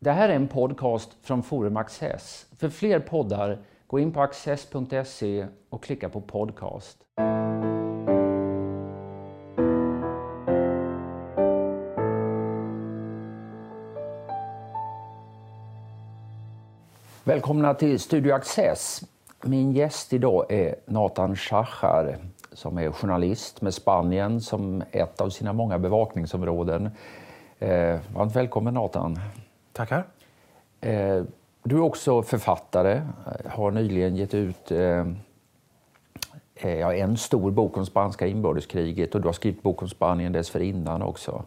Det här är en podcast från Forum Access. För fler poddar, gå in på access.se och klicka på podcast. Välkomna till Studio Access. Min gäst idag är Nathan Schachar som är journalist med Spanien som ett av sina många bevakningsområden. Eh, varmt välkommen Nathan. Tackar. Eh, du är också författare, har nyligen gett ut eh, eh, en stor bok om spanska inbördeskriget och du har skrivit bok om Spanien dessförinnan också.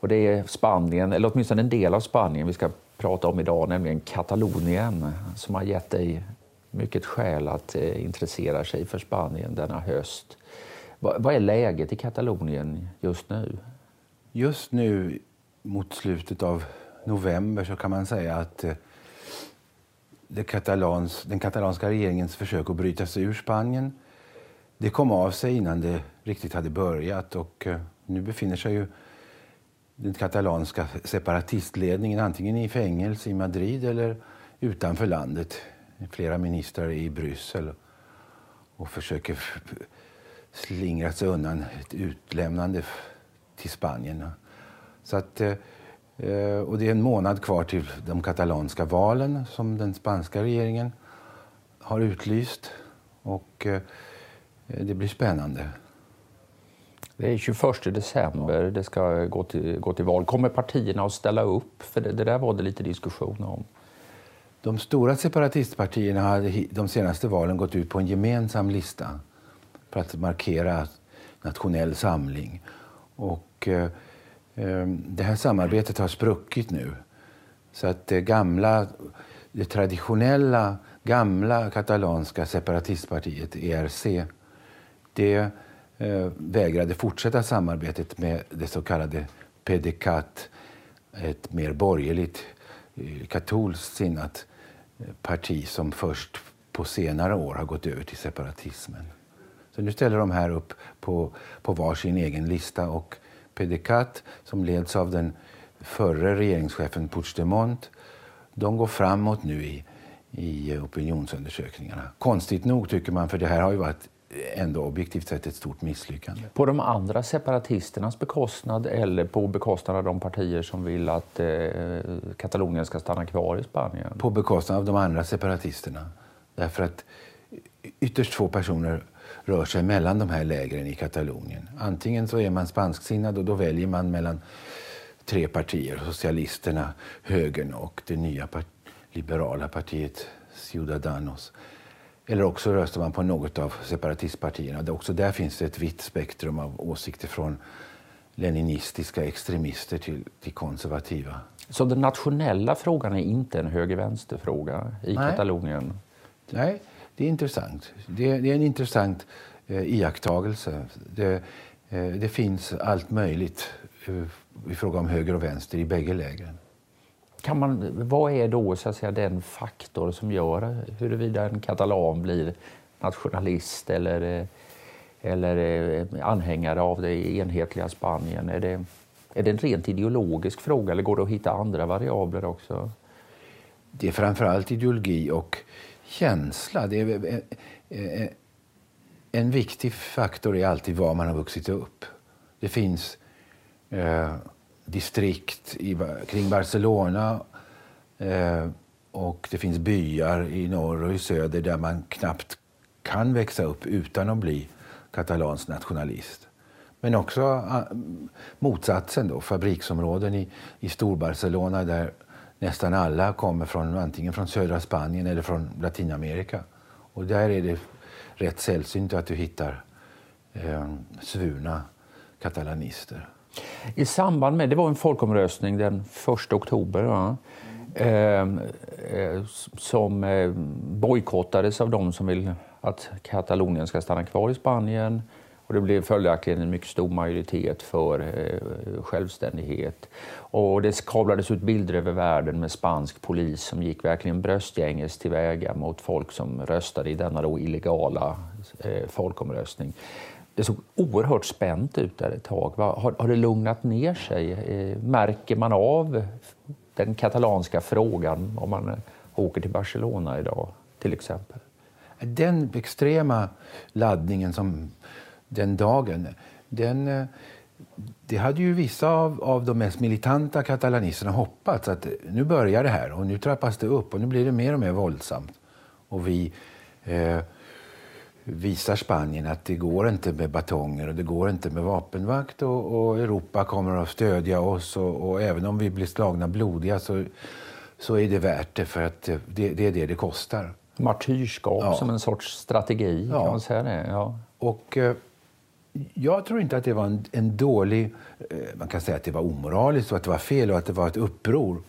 Och det är Spanien, eller åtminstone en del av Spanien vi ska prata om idag, nämligen Katalonien som har gett dig mycket skäl att eh, intressera sig för Spanien denna höst. Va, vad är läget i Katalonien just nu? Just nu mot slutet av november så kan man säga att eh, det katalans, den katalanska regeringens försök att bryta sig ur Spanien det kom av sig innan det riktigt hade börjat. Och eh, nu befinner sig ju den katalanska separatistledningen antingen i fängelse i Madrid eller utanför landet. Flera ministrar i Bryssel och försöker slingra sig undan ett utlämnande till Spanien. Så att, eh, och det är en månad kvar till de katalanska valen som den spanska regeringen har utlyst. Och eh, det blir spännande. Det är 21 december det ska gå till, gå till val. Kommer partierna att ställa upp? För det, det där var det lite diskussion om. De stora separatistpartierna hade de senaste valen gått ut på en gemensam lista för att markera nationell samling. Och, eh, eh, Ehm, det här samarbetet har spruckit nu. Så att det gamla, det traditionella, gamla katalanska separatistpartiet ERC, det eh, vägrade fortsätta samarbetet med det så kallade PDCAT, ett mer borgerligt, eh, katolskt sinnat eh, parti som först på senare år har gått över till separatismen. Så nu ställer de här upp på, på var sin egen lista och PDCAT, som leds av den förre regeringschefen Puigdemont, de går framåt nu i, i opinionsundersökningarna. Konstigt nog tycker man, för det här har ju varit ändå objektivt sett ett stort misslyckande. På de andra separatisternas bekostnad eller på bekostnad av de partier som vill att eh, Katalonien ska stanna kvar i Spanien? På bekostnad av de andra separatisterna. Därför att ytterst få personer rör sig mellan de här lägren i Katalonien. Antingen så är man spansksinnad och då väljer man mellan tre partier, socialisterna, högern och det nya part liberala partiet Ciudadanos. Eller också röstar man på något av separatistpartierna. Också där finns det ett vitt spektrum av åsikter från leninistiska extremister till, till konservativa. Så den nationella frågan är inte en höger-vänster-fråga i Nej. Katalonien? Nej, det är intressant. Det, det är en intressant eh, iakttagelse. Det, eh, det finns allt möjligt eh, i fråga om höger och vänster i bägge lägren. Kan man, vad är då så att säga, den faktor som gör huruvida en katalan blir nationalist eller, eller eh, anhängare av det enhetliga Spanien? Är det, är det en rent ideologisk fråga eller går det att hitta andra variabler också? Det är framförallt ideologi och känsla. Det är, eh, eh, eh, en viktig faktor är alltid var man har vuxit upp. Det finns eh, distrikt i, kring Barcelona eh, och det finns byar i norr och i söder där man knappt kan växa upp utan att bli katalansk nationalist. Men också ah, motsatsen, då, fabriksområden i, i Storbarcelona där nästan alla kommer från antingen från södra Spanien eller från Latinamerika. Och där är det rätt sällsynt att du hittar eh, svurna katalanister. I samband med, det var en folkomröstning den 1 oktober va? Ehm, eh, som eh, bojkottades av de som vill att Katalonien ska stanna kvar i Spanien. Och det blev följaktligen en mycket stor majoritet för eh, självständighet. Och det kablades ut bilder över världen med spansk polis som gick verkligen bröstgänges tillväga mot folk som röstade i denna då illegala eh, folkomröstning det såg oerhört spänt ut där ett tag. Har, har det lugnat ner sig? Eh, märker man av den katalanska frågan om man åker till Barcelona idag till exempel? Den extrema laddningen som den dagen, den, eh, det hade ju vissa av, av de mest militanta katalanisterna hoppats att nu börjar det här och nu trappas det upp och nu blir det mer och mer våldsamt. Och vi eh, visar Spanien att det går inte med batonger och det går inte med vapenvakt och, och Europa kommer att stödja oss och, och, även om vi blir slagna blodiga så, så är det värt det för att det, det är det det kostar. Martyrskap ja. som en sorts strategi, ja. kan man säga det? Ja. Och, eh, jag tror inte att det var en, en, dålig... Eh, man kan säga att det var omoraliskt och att det var fel och att det var ett uppror.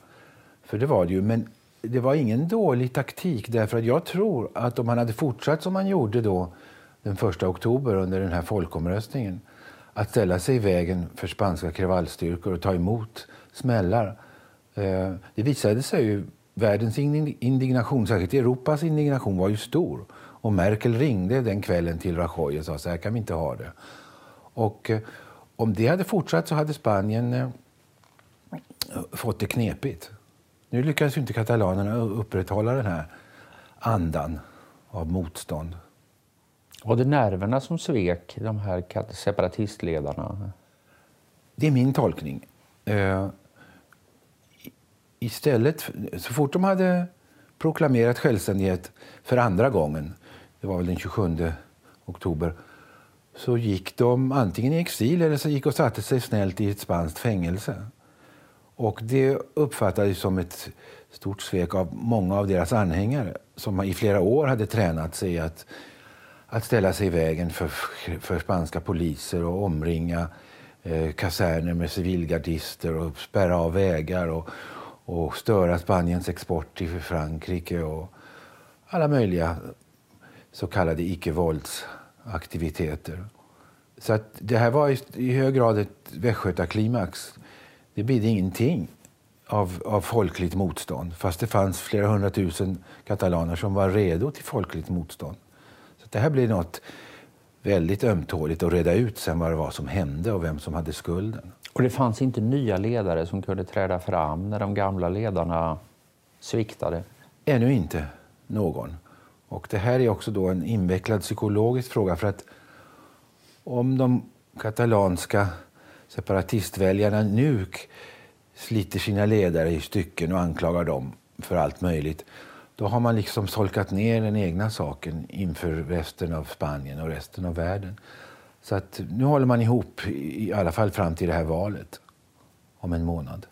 För det var det ju. Men det var ingen dålig taktik därför att jag tror att om man hade fortsatt som man gjorde då den 1 oktober under den här folkomröstningen att ställa sig i vägen för spanska kravallstyrkor och ta emot smällar. Eh, det visade sig ju, världens indignation, särskilt Europas indignation var ju stor. Och Merkel ringde den kvällen till Rajoy och sa så här kan vi inte ha det. Och eh, om det hade fortsatt så hade Spanien eh, fått det knepigt. Nu lyckades inte katalanerna upprätthålla den här andan av motstånd. Var det nerverna som svek de här separatistledarna? Det är min tolkning. Uh, istället, så fort de hade proklamerat självständighet för andra gången, det var väl den 27 oktober, så gick de antingen i exil eller så gick och satte sig snällt i ett spanskt fängelse. Och det uppfattades som ett stort svek av många av deras anhängare som i flera år hade tränat sig att, att ställa sig i vägen för, för spanska poliser och omringa eh, kaserner med civilgardister och spärra av vägar och, och störa Spaniens export till Frankrike och alla möjliga så kallade icke-våldsaktiviteter. Så att det här var i, hög grad ett västgötaklimax det bidde ingenting av, av folkligt motstånd fast det fanns flera hundratusen katalaner som var redo till folkligt motstånd. Så det här blev något väldigt ömtåligt att reda ut sen vad det var som hände och vem som hade skulden. Och det fanns inte nya ledare som kunde träda fram när de gamla ledarna sviktade? Ännu inte någon. Och det här är också då en invecklad psykologisk fråga för att om de katalanska separatistväljarna nu sliter sina ledare i stycken och anklagar dem för allt möjligt då har man liksom solkat ner den egna saken inför resten av Spanien och resten av världen. Så att nu håller man ihop, i alla fall fram till det här valet om en månad.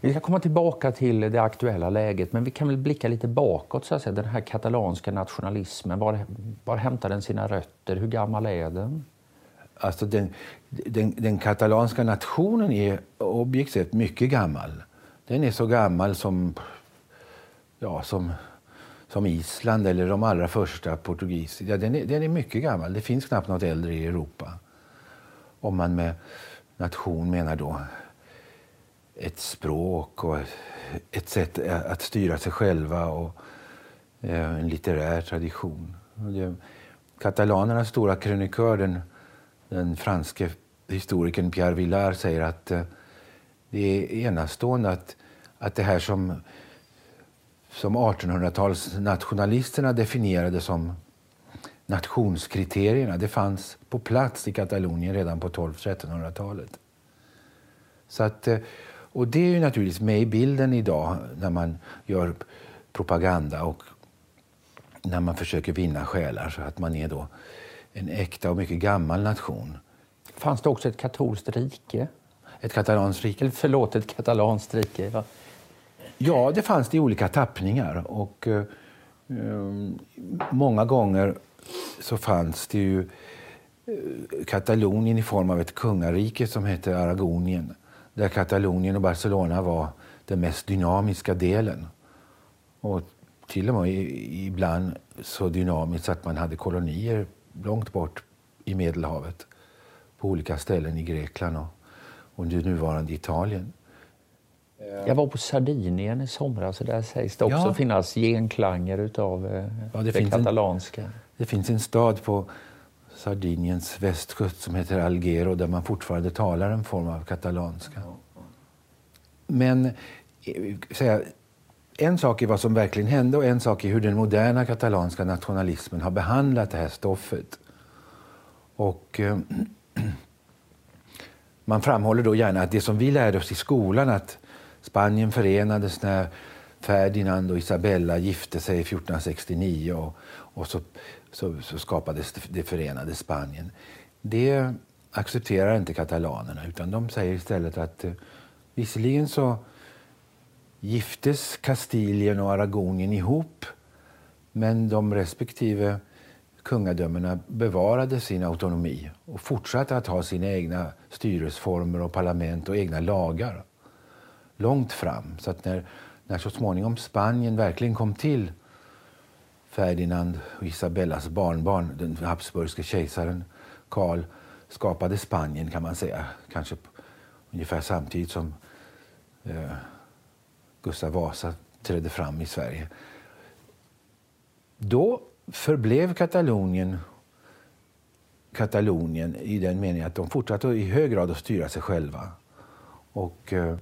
Vi ska komma tillbaka till det aktuella läget, men vi kan väl blicka lite bakåt. Så att säga. Den här katalanska nationalismen, var, var hämtar den sina rötter? Hur gammal är den? Alltså den, den, den katalanska nationen är objektivt sett mycket gammal. Den är så gammal som, ja, som, som Island eller de allra första portugisiska. Ja, den, är, den är mycket gammal. Det finns knappt något äldre i Europa. Om man med nation menar då ett språk och ett sätt att styra sig själva och eh, en litterär tradition. Katalanernas stora krönikör, den den franske historikern Pierre Villard säger att eh, det är enastående att, att det här som, som 1800-talsnationalisterna definierade som nationskriterierna, det fanns på plats i Katalonien redan på 1200-1300-talet. Så att, eh, och det är ju naturligtvis med i bilden idag när man gör propaganda och när man försöker vinna själar så att man är då en äkta och mycket gammal nation. Fanns det också ett katolskt rike? Ett katalanskt rike? Förlåt, ett katalanskt rike. Ja. ja, det fanns det i olika tappningar. Och, eh, många gånger så fanns det ju eh, Katalonien i form av ett kungarike som hette Aragonien. Där Katalonien och Barcelona var den mest dynamiska delen. Och till och med ibland så dynamiskt att man hade kolonier långt bort i Medelhavet på olika ställen i Grekland och, och det nuvarande Italien. Jag var på Sardinien i somras och där sägs det också ja. finnas genklanger utav eh, ja, det, det katalanska. En, det finns en stad på Sardiniens västkust som heter Alghero där man fortfarande talar en form av katalanska. Men säga, en sak är vad som verkligen hände och en sak är hur den moderna katalanska nationalismen har behandlat det här stoffet. Och, eh, man framhåller då gärna att det som vi lärde oss i skolan, att Spanien förenades när Ferdinand och Isabella gifte sig 1469 och, och så, så, så, skapades det, förenade Spanien. Det accepterar inte katalanerna utan de säger istället att eh, visserligen så giftes Kastilien och Aragonien ihop men de respektive kungadömena bevarade sin autonomi och fortsatte att ha sina egna styrelseformer och parlament och egna lagar långt fram. Så att när, när så småningom Spanien verkligen kom till Ferdinand och Isabellas barnbarn, den habsburgske kejsaren Karl, skapade Spanien kan man säga, kanske ungefär samtidigt som eh, Gustav Vasa trädde fram i Sverige. Då förblev Katalonien Katalonien i den meningen att de fortsatte i hög grad att styra sig själva. Och eh,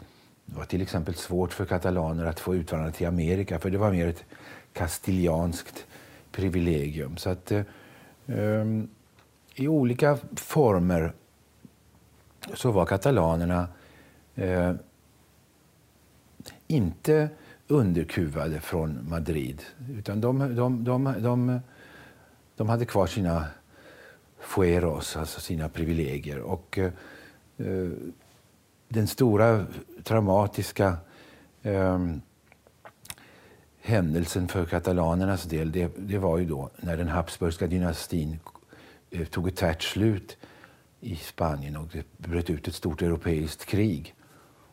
det var till exempel svårt för katalaner att få utvandra till Amerika för det var mer ett kastilianskt privilegium. Så att eh, ehm, i olika former så var katalanerna eh, inte underkuvade från Madrid. Utan de, de, de, de, de hade kvar sina fueros, alltså sina privilegier. Och eh, den stora traumatiska eh, händelsen för katalanernas del det, det, var ju då när den habsburgska dynastin eh, tog ett tvärt slut i Spanien och det bröt ut ett stort europeiskt krig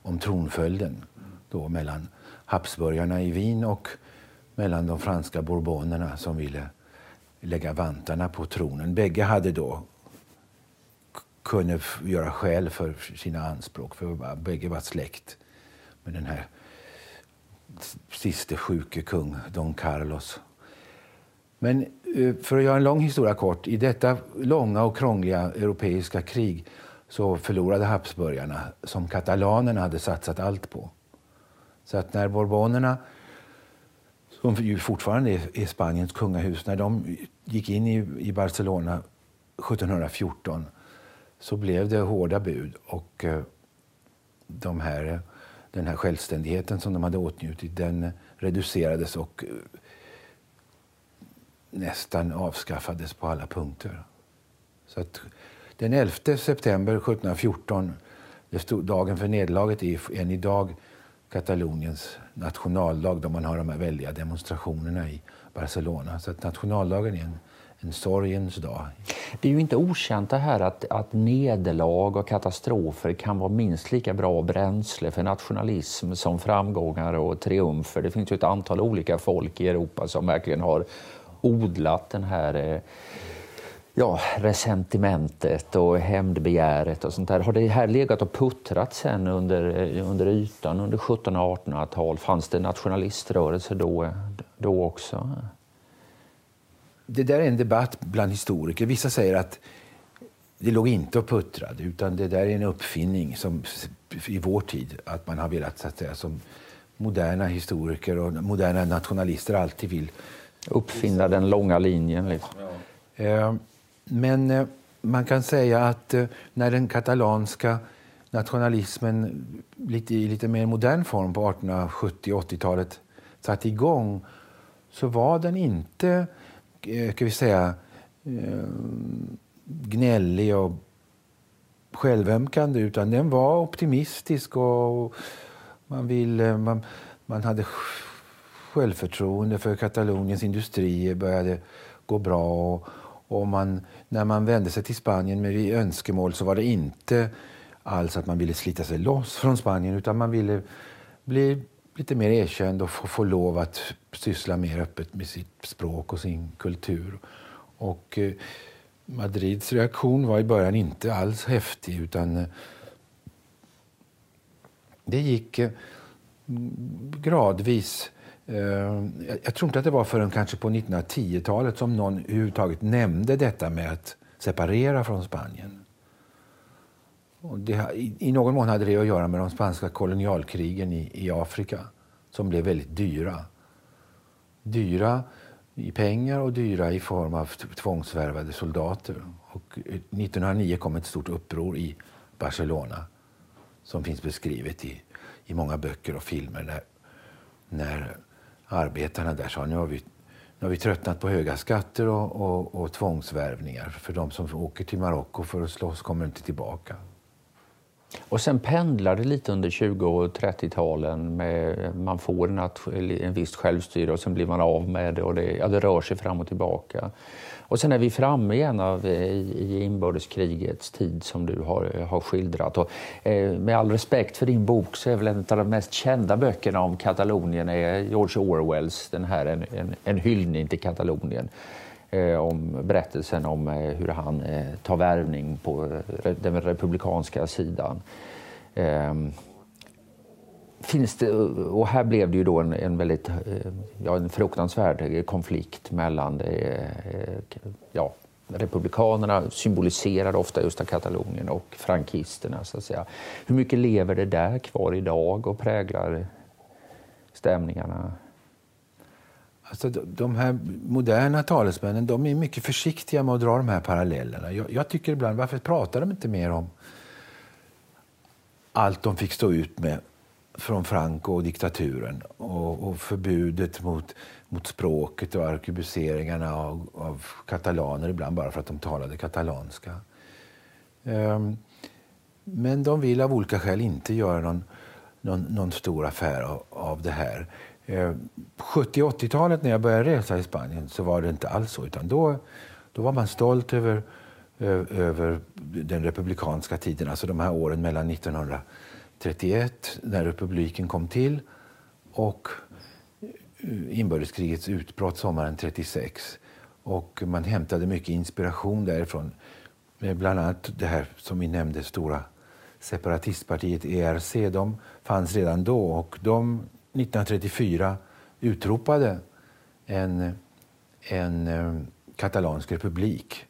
om tronföljden då mellan habsburgarna i Wien och mellan de franska bourbonerna som ville lägga vantarna på tronen. Bägge hade då kunde göra skäl för sina anspråk, för bägge var släkt med den här siste sjuke kung, Don Carlos. Men eh, för att göra en lång historia kort, i detta långa och krångliga europeiska krig så förlorade habsburgarna, som katalanerna hade satsat allt på. Så att när bourbonerna, som ju fortfarande är Spaniens kungahus, när de gick in i, Barcelona 1714 så blev det hårda bud och eh, de här, den här självständigheten som de hade åtnjutit den reducerades och eh, nästan avskaffades på alla punkter. Så att den 11 september 1714, dagen för nederlaget, är än idag Kataloniens nationaldag då man har de här väldiga demonstrationerna i Barcelona. Så att nationaldagen är en, en sorgens dag. Det är ju inte okänt det här att, att nederlag och katastrofer kan vara minst lika bra bränsle för nationalism som framgångar och triumfer. Det finns ju ett antal olika folk i Europa som verkligen har odlat den här eh, ja, resentimentet och hämndbegäret och sånt där. Har det här legat och puttrat sen under, eh, under ytan under 1700 och 1800-tal? Fanns det nationaliströrelser då, då också? Det där är en debatt bland historiker. Vissa säger att det låg inte och puttrade utan det där är en uppfinning som i vår tid att man har velat så att säga, som moderna historiker och moderna nationalister alltid vill uppfinna den långa linjen. Liksom. Ja. Eh, men eh, man kan säga att eh, när den katalanska nationalismen lite, i lite mer modern form på 1870 och 80-talet satte igång så var den inte Eh, ska vi säga, eh, gnällig och självömkande utan den var optimistisk och man, ville, eh, man, man hade självförtroende för Kataloniens industrier började gå bra. Och, och man, när man vände sig till Spanien med önskemål så var det inte alls att man ville slita sig loss från Spanien utan man ville bli lite mer erkänd och få, få lov att syssla mer öppet med sitt språk och sin kultur. Och eh, Madrids reaktion var i början inte alls häftig utan eh, det gick eh, gradvis Eh, jag tror inte att det var förrän kanske på 1910-talet som någon överhuvudtaget nämnde detta med att separera från Spanien. Och det, i, I någon mån hade det att göra med de spanska kolonialkrigen i, i Afrika som blev väldigt dyra. Dyra i pengar och dyra i form av tvångsvärvade soldater. Och 1909 kom ett stort uppror i Barcelona som finns beskrivet i, i många böcker och filmer när, när arbetarna där sa nu har vi, nu har vi tröttnat på höga skatter och, och, och tvångsvärvningar. För de som åker till Marocko för att slåss kommer inte tillbaka. Och sen pendlar det lite under 20 och 30-talen. Man får en, en viss självstyre och sen blir man av med det och det, ja, det rör sig fram och tillbaka. Och sen är vi framme igen av, eh, i, i inbördeskrigets tid som du har, har skildrat. Och, eh, med all respekt för din bok så är väl en av de mest kända böckerna om Katalonien är George Orwells den här En, en, en hyllning till Katalonien. Eh, om berättelsen om eh, hur han eh, tar värvning på eh, den republikanska sidan. Ehm, finns det, eh, och här blev det ju då en, en väldigt eh, ja, en fruktansvärd konflikt mellan ja, republikanerna symboliserar ofta just Katalonien och frankisterna. Så att säga. Hur mycket lever det där kvar idag och präglar stämningarna? Alltså, de här moderna talesmännen de är mycket försiktiga med att dra de här parallellerna. Jag, jag tycker ibland, varför pratar de inte mer om allt de fick stå ut med från Franco och diktaturen och, och förbudet mot, mot språket och arkebuseringarna av, av, katalaner ibland bara för att de talade katalanska. Um, men de vill av olika skäl inte göra någon, någon, någon stor affär av, av det här. Eh, 70 80-talet när jag började resa i Spanien så var det inte alls så. Utan då, då var man stolt över, över den republikanska tiden, alltså de här åren mellan 1931 när republiken kom till och eh, inbördeskrigets utbrott sommaren 36. Och man hämtade mycket inspiration därifrån. Bland annat det här som vi nämnde, stora separatistpartiet ERC. De fanns redan då och de 1934 utropade en, en eh, katalansk republik.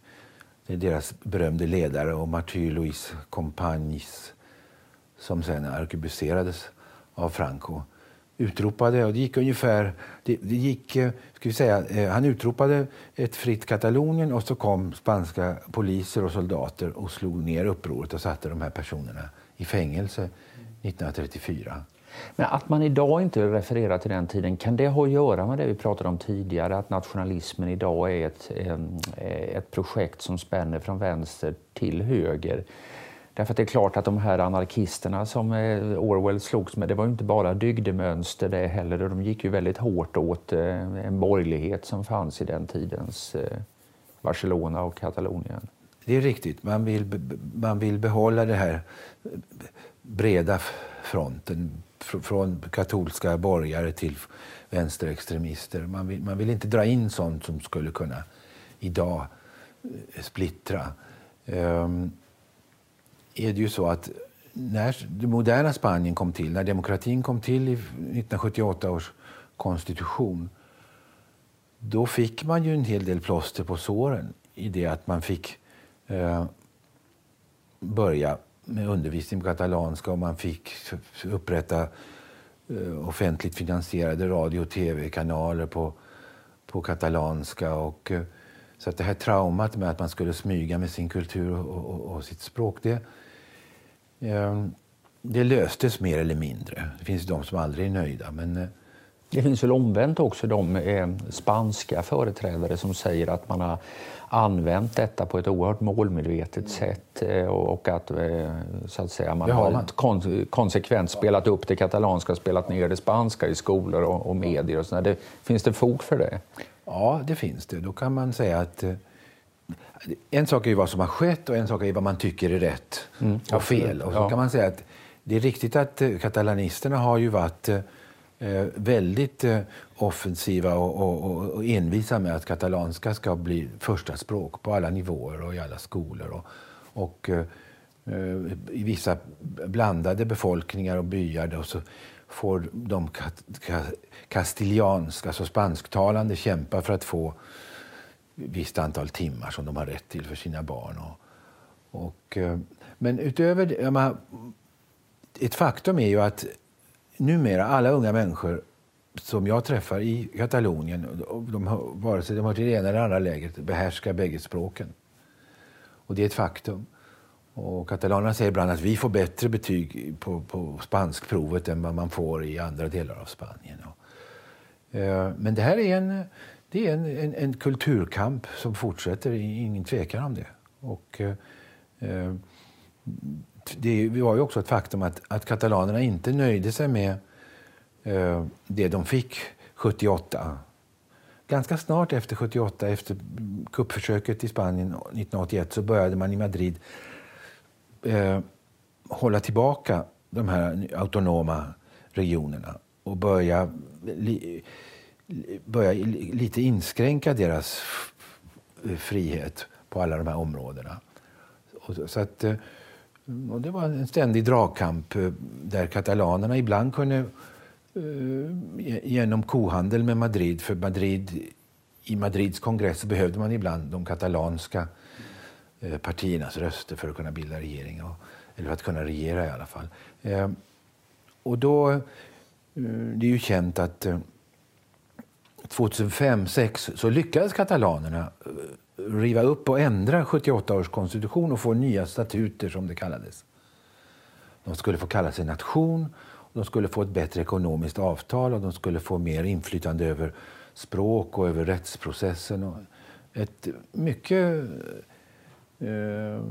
Det är deras berömde ledare och martyr Luis Companys som sen arkebuserades av Franco utropade, och det gick ungefär, det, det gick, eh, ska vi säga, eh, han utropade ett fritt Katalonien och så kom spanska poliser och soldater och slog ner upproret och satte de här personerna i fängelse 1934. Men att man idag inte refererar till den tiden, kan det ha att göra med det vi pratade om tidigare? Att nationalismen idag är ett, eh, ett projekt som spänner från vänster till höger? Därför att det är klart att de här anarkisterna som eh, Orwell slogs med, det var ju inte bara dygdemönster det heller. De gick ju väldigt hårt åt eh, en borgerlighet som fanns i den tidens Barcelona och Katalonien. Det är riktigt. Man vill, man vill behålla det här breda fronten från katolska borgare till vänsterextremister. Man vill, man vill inte dra in sånt som skulle kunna idag eh, splittra. Um, är det ju så att när det moderna Spanien kom till, när demokratin kom till i 1978 års konstitution, då fick man ju en hel del plåster på såren i det att man fick eh, börja med undervisning på katalanska och man fick upprätta eh, offentligt finansierade radio och tv-kanaler på, på katalanska. Och, eh, så att det här traumat med att man skulle smyga med sin kultur och, och, och sitt språk, det, ehm, det löstes mer eller mindre. Det finns de som aldrig är nöjda. Men, eh, det finns väl omvänt också de eh, spanska företrädare som säger att man har använt detta på ett oerhört målmedvetet sätt eh, och att, eh, så att säga, man har, man. Kon konsekvent spelat upp det katalanska och spelat ner det spanska i skolor och, och medier. Och sådär. det, finns det fog för det? Ja, det finns det. Då kan man säga att eh, en sak är ju vad som har skett och en sak är vad man tycker är rätt mm, och fel. Och så ja. kan man säga att det är riktigt att katalanisterna har ju varit Eh, Eh, väldigt eh, offensiva och, och, och, envisa med att katalanska ska bli första språk på alla nivåer och i alla skolor. Och, och eh, eh i vissa blandade befolkningar och byar då, så får de kastilianska, alltså spansktalande, kämpa för att få visst antal timmar som de har rätt till för sina barn. Och, och eh, Men utöver det, ett faktum är ju att numera alla unga människor som jag träffar i Katalonien, de, vare sig de hör till det ena eller andra lägret, behärskar bägge språken. Och det är ett faktum. Och katalanerna säger ibland att vi får bättre betyg på, på spanskprovet än vad man får i andra delar av Spanien. Eh, men det här är en, det är en, en, en kulturkamp som fortsätter, ingen tvekan om det. Och, eh, eh det var ju också ett faktum att, att katalanerna inte nöjde sig med eh, det de fick 78. Ganska snart efter 78, efter kuppförsöket i Spanien 1981, så började man i Madrid eh, hålla tillbaka de här autonoma regionerna och börja, li, börja lite inskränka deras frihet på alla de här områdena. Så att, eh, och det var en ständig dragkamp eh, där katalanerna ibland kunde eh, genom kohandel med Madrid, för Madrid, i Madrids kongress behövde man ibland de katalanska eh, partiernas röster för att kunna bilda regering, eller för att kunna regera i alla fall. Och då, det är ju känt att 2005-2006 så lyckades katalanerna riva upp och ändra 78 års konstitution och få nya statuter som det kallades. De skulle få kalla sig nation, de skulle få ett bättre ekonomiskt avtal och de skulle få mer inflytande över språk och över rättsprocessen. Och ett mycket eh,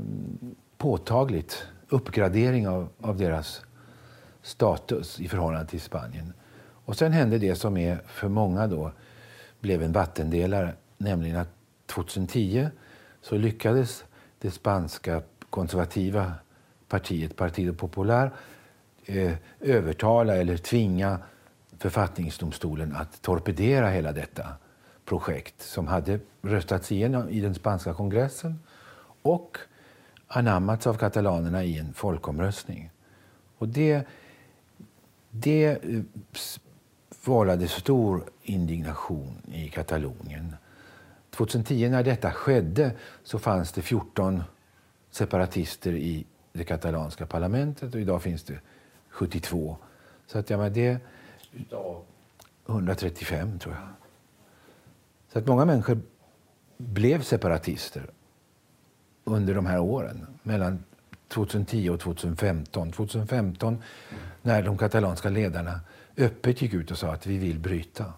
påtagligt uppgradering av, av deras status i förhållande till Spanien. Och sen hände det som är för många då blev en vattendelare, nämligen att 2010 så lyckades det spanska konservativa partiet Partido Popular eh, övertala eller tvinga författningsdomstolen att torpedera hela detta projekt som hade röstats igenom i den spanska kongressen och anammats av katalanerna i en folkomröstning. Och det, det eh, vållade stor indignation i Katalonien. 2010 när detta skedde så fanns det 14 separatister i det katalanska parlamentet och idag finns det 72. Så att, ja, men det... 135 tror jag. Så att många människor blev separatister under de här åren, mellan 2010 och 2015. 2015 när de katalanska ledarna öppet gick ut och sa att vi vill bryta.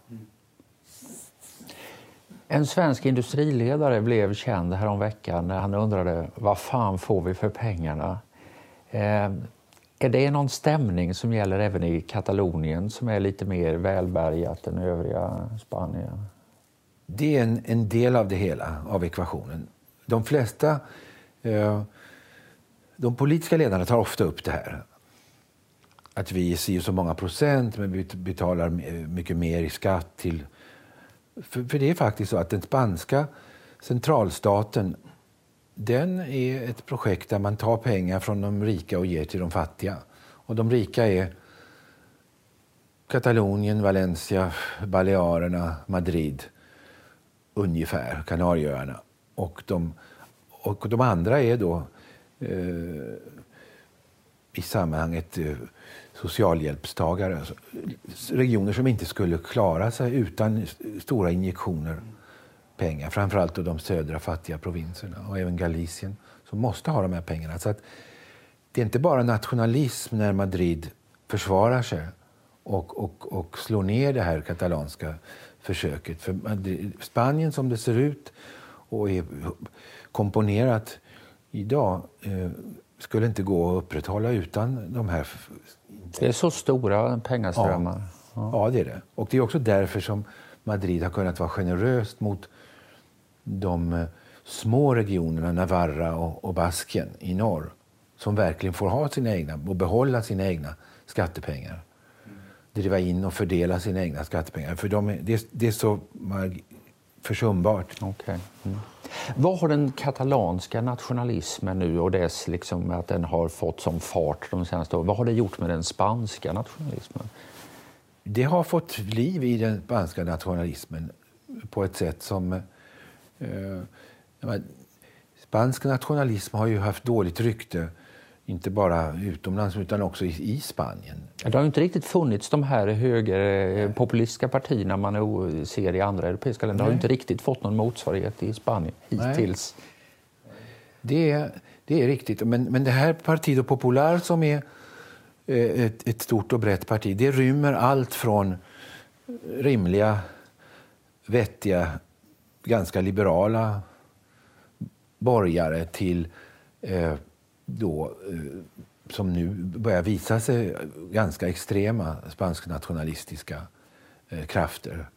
En svensk industriledare blev känd häromveckan när han undrade vad fan får vi för pengarna? Eh, är det någon stämning som gäller även i Katalonien som är lite mer välbärgat än övriga Spanien? Det är en, en del av det hela, av ekvationen. De flesta eh, de politiska ledarna tar ofta upp det här. Att vi är si så många procent, men vi betalar mycket mer i skatt till för, för, det är faktiskt så att den spanska centralstaten den är ett projekt där man tar pengar från de rika och ger till de fattiga. Och de rika är Katalonien, Valencia, Balearerna, Madrid ungefär, Kanarieöarna. Och de, och de andra är då eh, i sammanhanget eh, socialhjälpstagare. Alltså, regioner som inte skulle klara sig utan stora injektioner pengar. Framförallt då de södra fattiga provinserna och även Galicien som måste ha de här pengarna. Så att det är inte bara nationalism när Madrid försvarar sig och, och, och slår ner det här katalanska försöket. För Madrid, Spanien som det ser ut och är komponerat idag eh, skulle inte gå att upprätthålla utan de här... Det är så stora pengaströmmar. Ja, ja. det är det. Och det är också därför som Madrid har kunnat vara generöst mot de eh, små regionerna Navarra och, och Baskien i norr som verkligen får ha sina egna och behålla sina egna skattepengar. Driva in och fördela sina egna skattepengar. För de är, det, det är så försumbart. Okay. Mm. Vad har den katalanska nationalismen nu och dess liksom, att den har fått som fart de senaste åren, vad har det gjort med den spanska nationalismen? Det har fått liv i den spanska nationalismen på ett sätt som... Eh, spansk nationalism har ju haft dåligt rykte inte bara utomlands utan också i, Spanien. Det har ju inte riktigt funnits de här högerpopulistiska partierna man ser i andra europeiska länder. Det har ju inte riktigt fått någon motsvarighet i Spanien hittills. Det är, det är riktigt. Men, men det här Partido Popular som är eh, ett, ett stort och brett parti, det rymmer allt från rimliga, vettiga, ganska liberala borgare till eh, då, eh, som nu börjar visa sig ganska extrema spansk-nationalistiska eh, krafter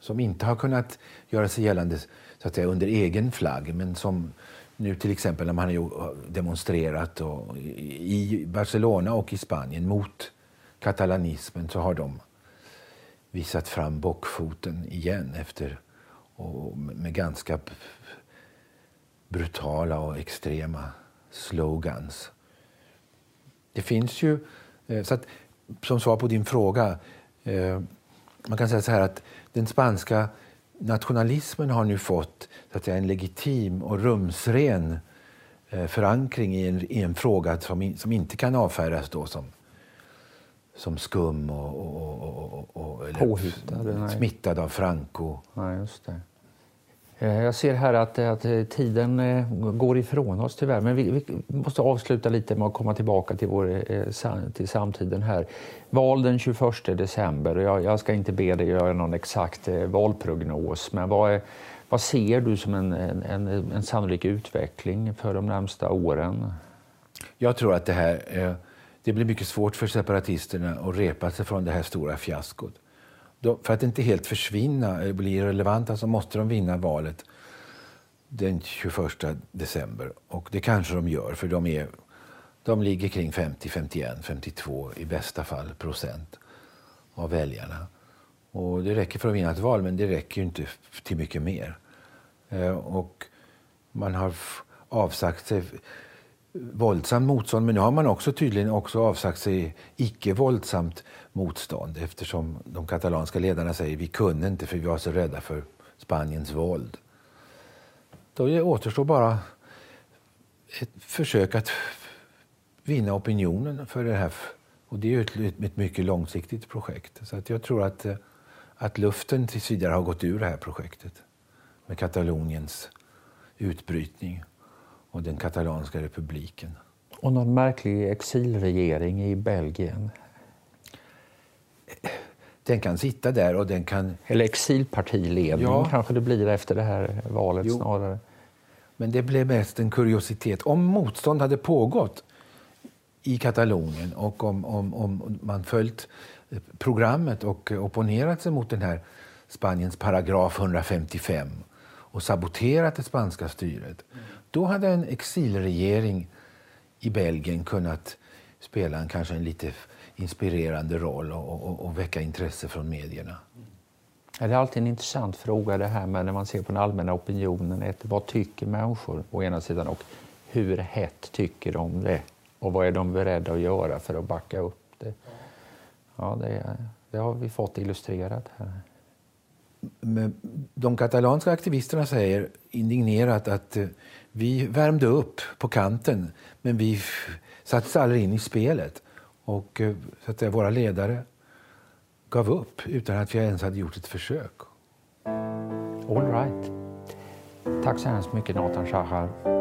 som inte har kunnat göra sig gällande så att säga, under egen flagg men som nu till exempel när man har demonstrerat och, i Barcelona och i Spanien mot katalanismen så har de visat fram bockfoten igen efter och med ganska brutala och extrema slogans. Det finns ju... Eh, så att, som svar på din fråga, eh, man kan säga så här att den spanska nationalismen har nu fått så att säga, en legitim och rumsren eh, förankring i en, i en fråga som, som inte kan avfärdas då som, som skum och, och, och, och eller smittad av Franco. Ja, just det. Eh, jag ser här att, att eh, tiden eh, går ifrån oss tyvärr, men vi, vi, måste avsluta lite med att komma tillbaka till, vår, till samtiden här. Val den 21 december. Jag, jag ska inte be dig göra någon exakt valprognos, men vad, är, vad ser du som en, en, en sannolik utveckling för de närmsta åren? Jag tror att det här det blir mycket svårt för separatisterna att repa sig från det här stora fiaskot för att inte helt försvinna eller bli relevanta så måste de vinna valet den 21 december. Och det kanske de gör, för de, är, de ligger kring 50, 51, 52 i bästa fall procent av väljarna. Och det räcker för att vinna ett val, men det räcker inte till mycket mer. Eh, och man har avsagt sig våldsamt motstånd, men nu har man också tydligen också avsagt sig icke-våldsamt motstånd eftersom de katalanska ledarna säger vi kunde inte för vi var så rädda för Spaniens våld. Då återstår bara ett försök att vinna opinionen för det här. Och det är ett, ett mycket långsiktigt projekt. Så att jag tror att, att luften tills vidare har gått ur det här projektet med Kataloniens utbrytning och den katalanska republiken. Och någon märklig exilregering i Belgien? Den kan sitta där och den kan... Eller exilpartiledning ja. kanske det blir efter det här valet jo. snarare. Men det blev mest en kuriositet. Om motstånd hade pågått i Katalonien och om, om, om man följt programmet och opponerat sig mot den här Spaniens paragraf 155 och saboterat det spanska styret. Då hade en exilregering i Belgien kunnat spela en, kanske en lite inspirerande roll och, och, och väcka intresse från medierna. Det är alltid en intressant fråga det här med när man ser på den allmänna opinionen. Ett, vad tycker människor å ena sidan och hur hett tycker de det? Och vad är de beredda att göra för att backa upp det? Ja, det, det har vi fått illustrerat här. De katalanska aktivisterna säger indignerat att eh, vi värmde upp på kanten men vi sattes aldrig in i spelet. Och eh, så att våra ledare gav upp utan att vi ens hade gjort ett försök. All right. Tack så hemskt mycket Nathan Shahar.